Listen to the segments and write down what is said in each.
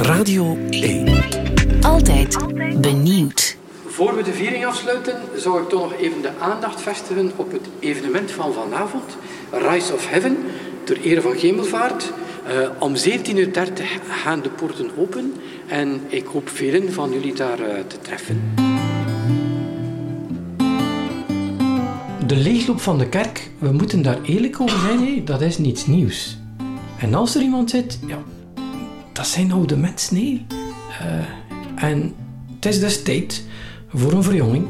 Radio 1. Altijd benieuwd. Voor we de viering afsluiten, zou ik toch nog even de aandacht vestigen op het evenement van vanavond, Rise of Heaven, ter ere van Gemelvaart. Uh, om 17.30 uur gaan de poorten open en ik hoop velen van jullie daar uh, te treffen. De leegloop van de kerk, we moeten daar eerlijk over zijn, hé, dat is niets nieuws. En als er iemand zit, ja, dat zijn oude mensen, nee. Uh, en het is dus tijd voor een verjonging.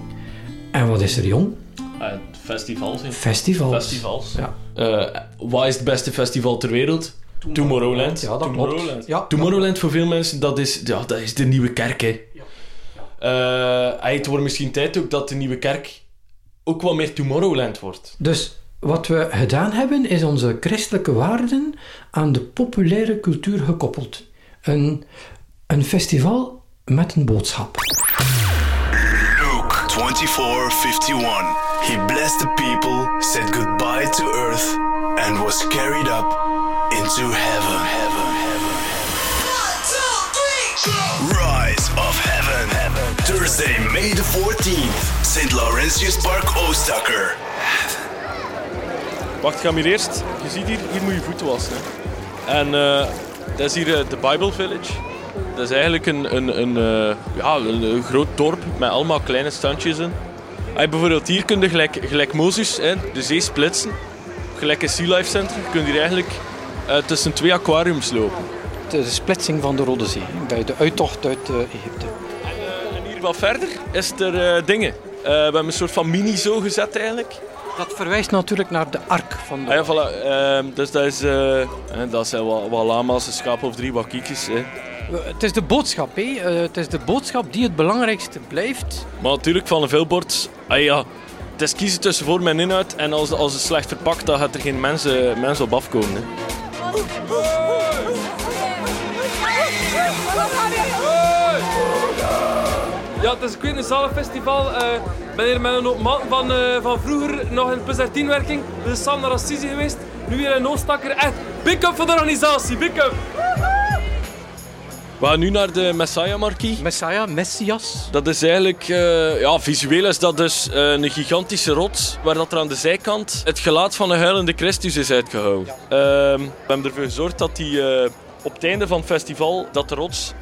En wat is er jong? Uh, festivals. He. Festivals. Festivals. Ja. Uh, wat is het beste festival ter wereld? Tomorrowland. Ja, dat Tomorrowland. klopt. Ja, Tomorrowland voor veel mensen, dat is, ja, dat is de nieuwe kerk. Hè. Ja. Uh, het wordt misschien tijd ook dat de nieuwe kerk ook wat meer Tomorrowland wordt. Dus wat we gedaan hebben, is onze christelijke waarden aan de populaire cultuur gekoppeld. Een, een festival met een boodschap. Luke 24:51. He blessed the people, said goodbye to earth, and was carried up into heaven. heaven, heaven, heaven. Rise of heaven. Thursday, May the 14th, St. Laurentius Park, Oostakker. Wacht, ga maar eerst. Je ziet hier, hier moet je voeten wassen. En uh, dat is hier uh, de Bible Village. Dat is eigenlijk een, een, een, uh, ja, een, groot dorp met allemaal kleine standjes in. Hey, bijvoorbeeld hier kun je gelijk, gelijk Mozes hè, de zee splitsen. Gelijk een Sea Life Center kun je hier eigenlijk tussen twee aquariums lopen. De splitsing van de Rode Zee, bij de uittocht uit Egypte. En, en, hier wat verder is er dingen. we hebben een soort van mini-zoo gezet eigenlijk. Dat verwijst natuurlijk naar de ark van de... Ah ja, voilà. Uh, dus dat, is, uh, dat zijn wat, wat lama's, een schaap of drie, wat kiekjes. Hè. Het is de boodschap, hè. Uh, het is de boodschap die het belangrijkste blijft. Maar natuurlijk, van een veelbord... Ah ja, het is kiezen tussen vorm en inhoud. En als, als het slecht verpakt, dan gaat er geen mensen, mensen op afkomen. Hè. Ja, het is ik weet, een zalenfestival. Ik uh, ben hier met een hoop man van, uh, van vroeger nog in plus 13 werking. We zijn samen naar Assisi geweest. Nu weer in Oostakker. Echt, big up voor de organisatie, big up! We gaan nu naar de Messiah-marquis. Messiah, Messias. Dat is eigenlijk, uh, ja, visueel is dat dus uh, een gigantische rots waar dat er aan de zijkant het gelaat van een huilende Christus is uitgehouden. Ja. Uh, we hebben ervoor gezorgd dat die uh, op het einde van het festival, dat de rots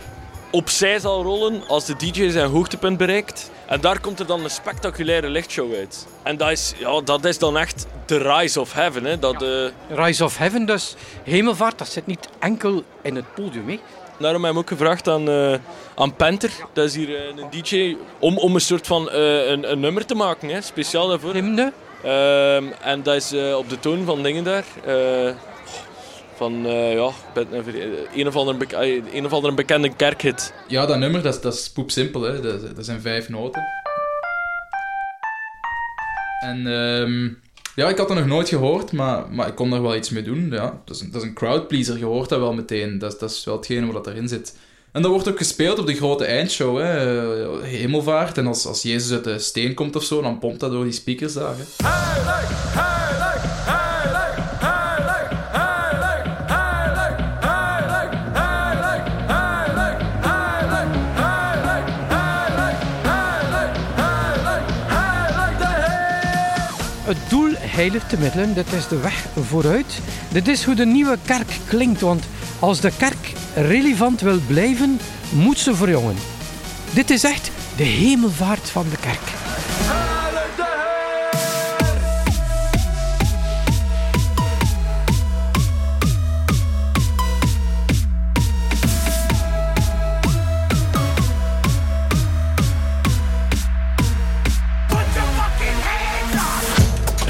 opzij zal rollen als de DJ zijn hoogtepunt bereikt. En daar komt er dan een spectaculaire lichtshow uit. En dat is, ja, dat is dan echt de Rise of Heaven. Hè. Dat, ja. uh... Rise of Heaven, dus hemelvaart, dat zit niet enkel in het podium. Hè. Daarom heb ik ook gevraagd aan, uh, aan Panther, dat is hier uh, een DJ, om, om een soort van een, een, nummer te maken, hè, speciaal daarvoor. Hymne? en dat is op de toon van dingen daar van uh, ja, een of, andere een of andere bekende kerkhit. Ja, dat nummer dat is, dat is poep simpel. Hè. Dat, dat zijn vijf noten. En um, ja, ik had dat nog nooit gehoord, maar, maar ik kon daar wel iets mee doen. Ja, dat, is een, dat is een crowdpleaser, je hoort dat wel meteen. Dat, dat is wel hetgene wat erin zit. En dat wordt ook gespeeld op de grote eindshow, hè. Hemelvaart. En als, als Jezus uit de steen komt of zo, dan pompt dat door die speakers daar. Hè. Heilig, heilig, Het doel heiligt te middelen, dit is de weg vooruit. Dit is hoe de nieuwe kerk klinkt, want als de kerk relevant wil blijven, moet ze verjongen. Dit is echt de hemelvaart van de kerk.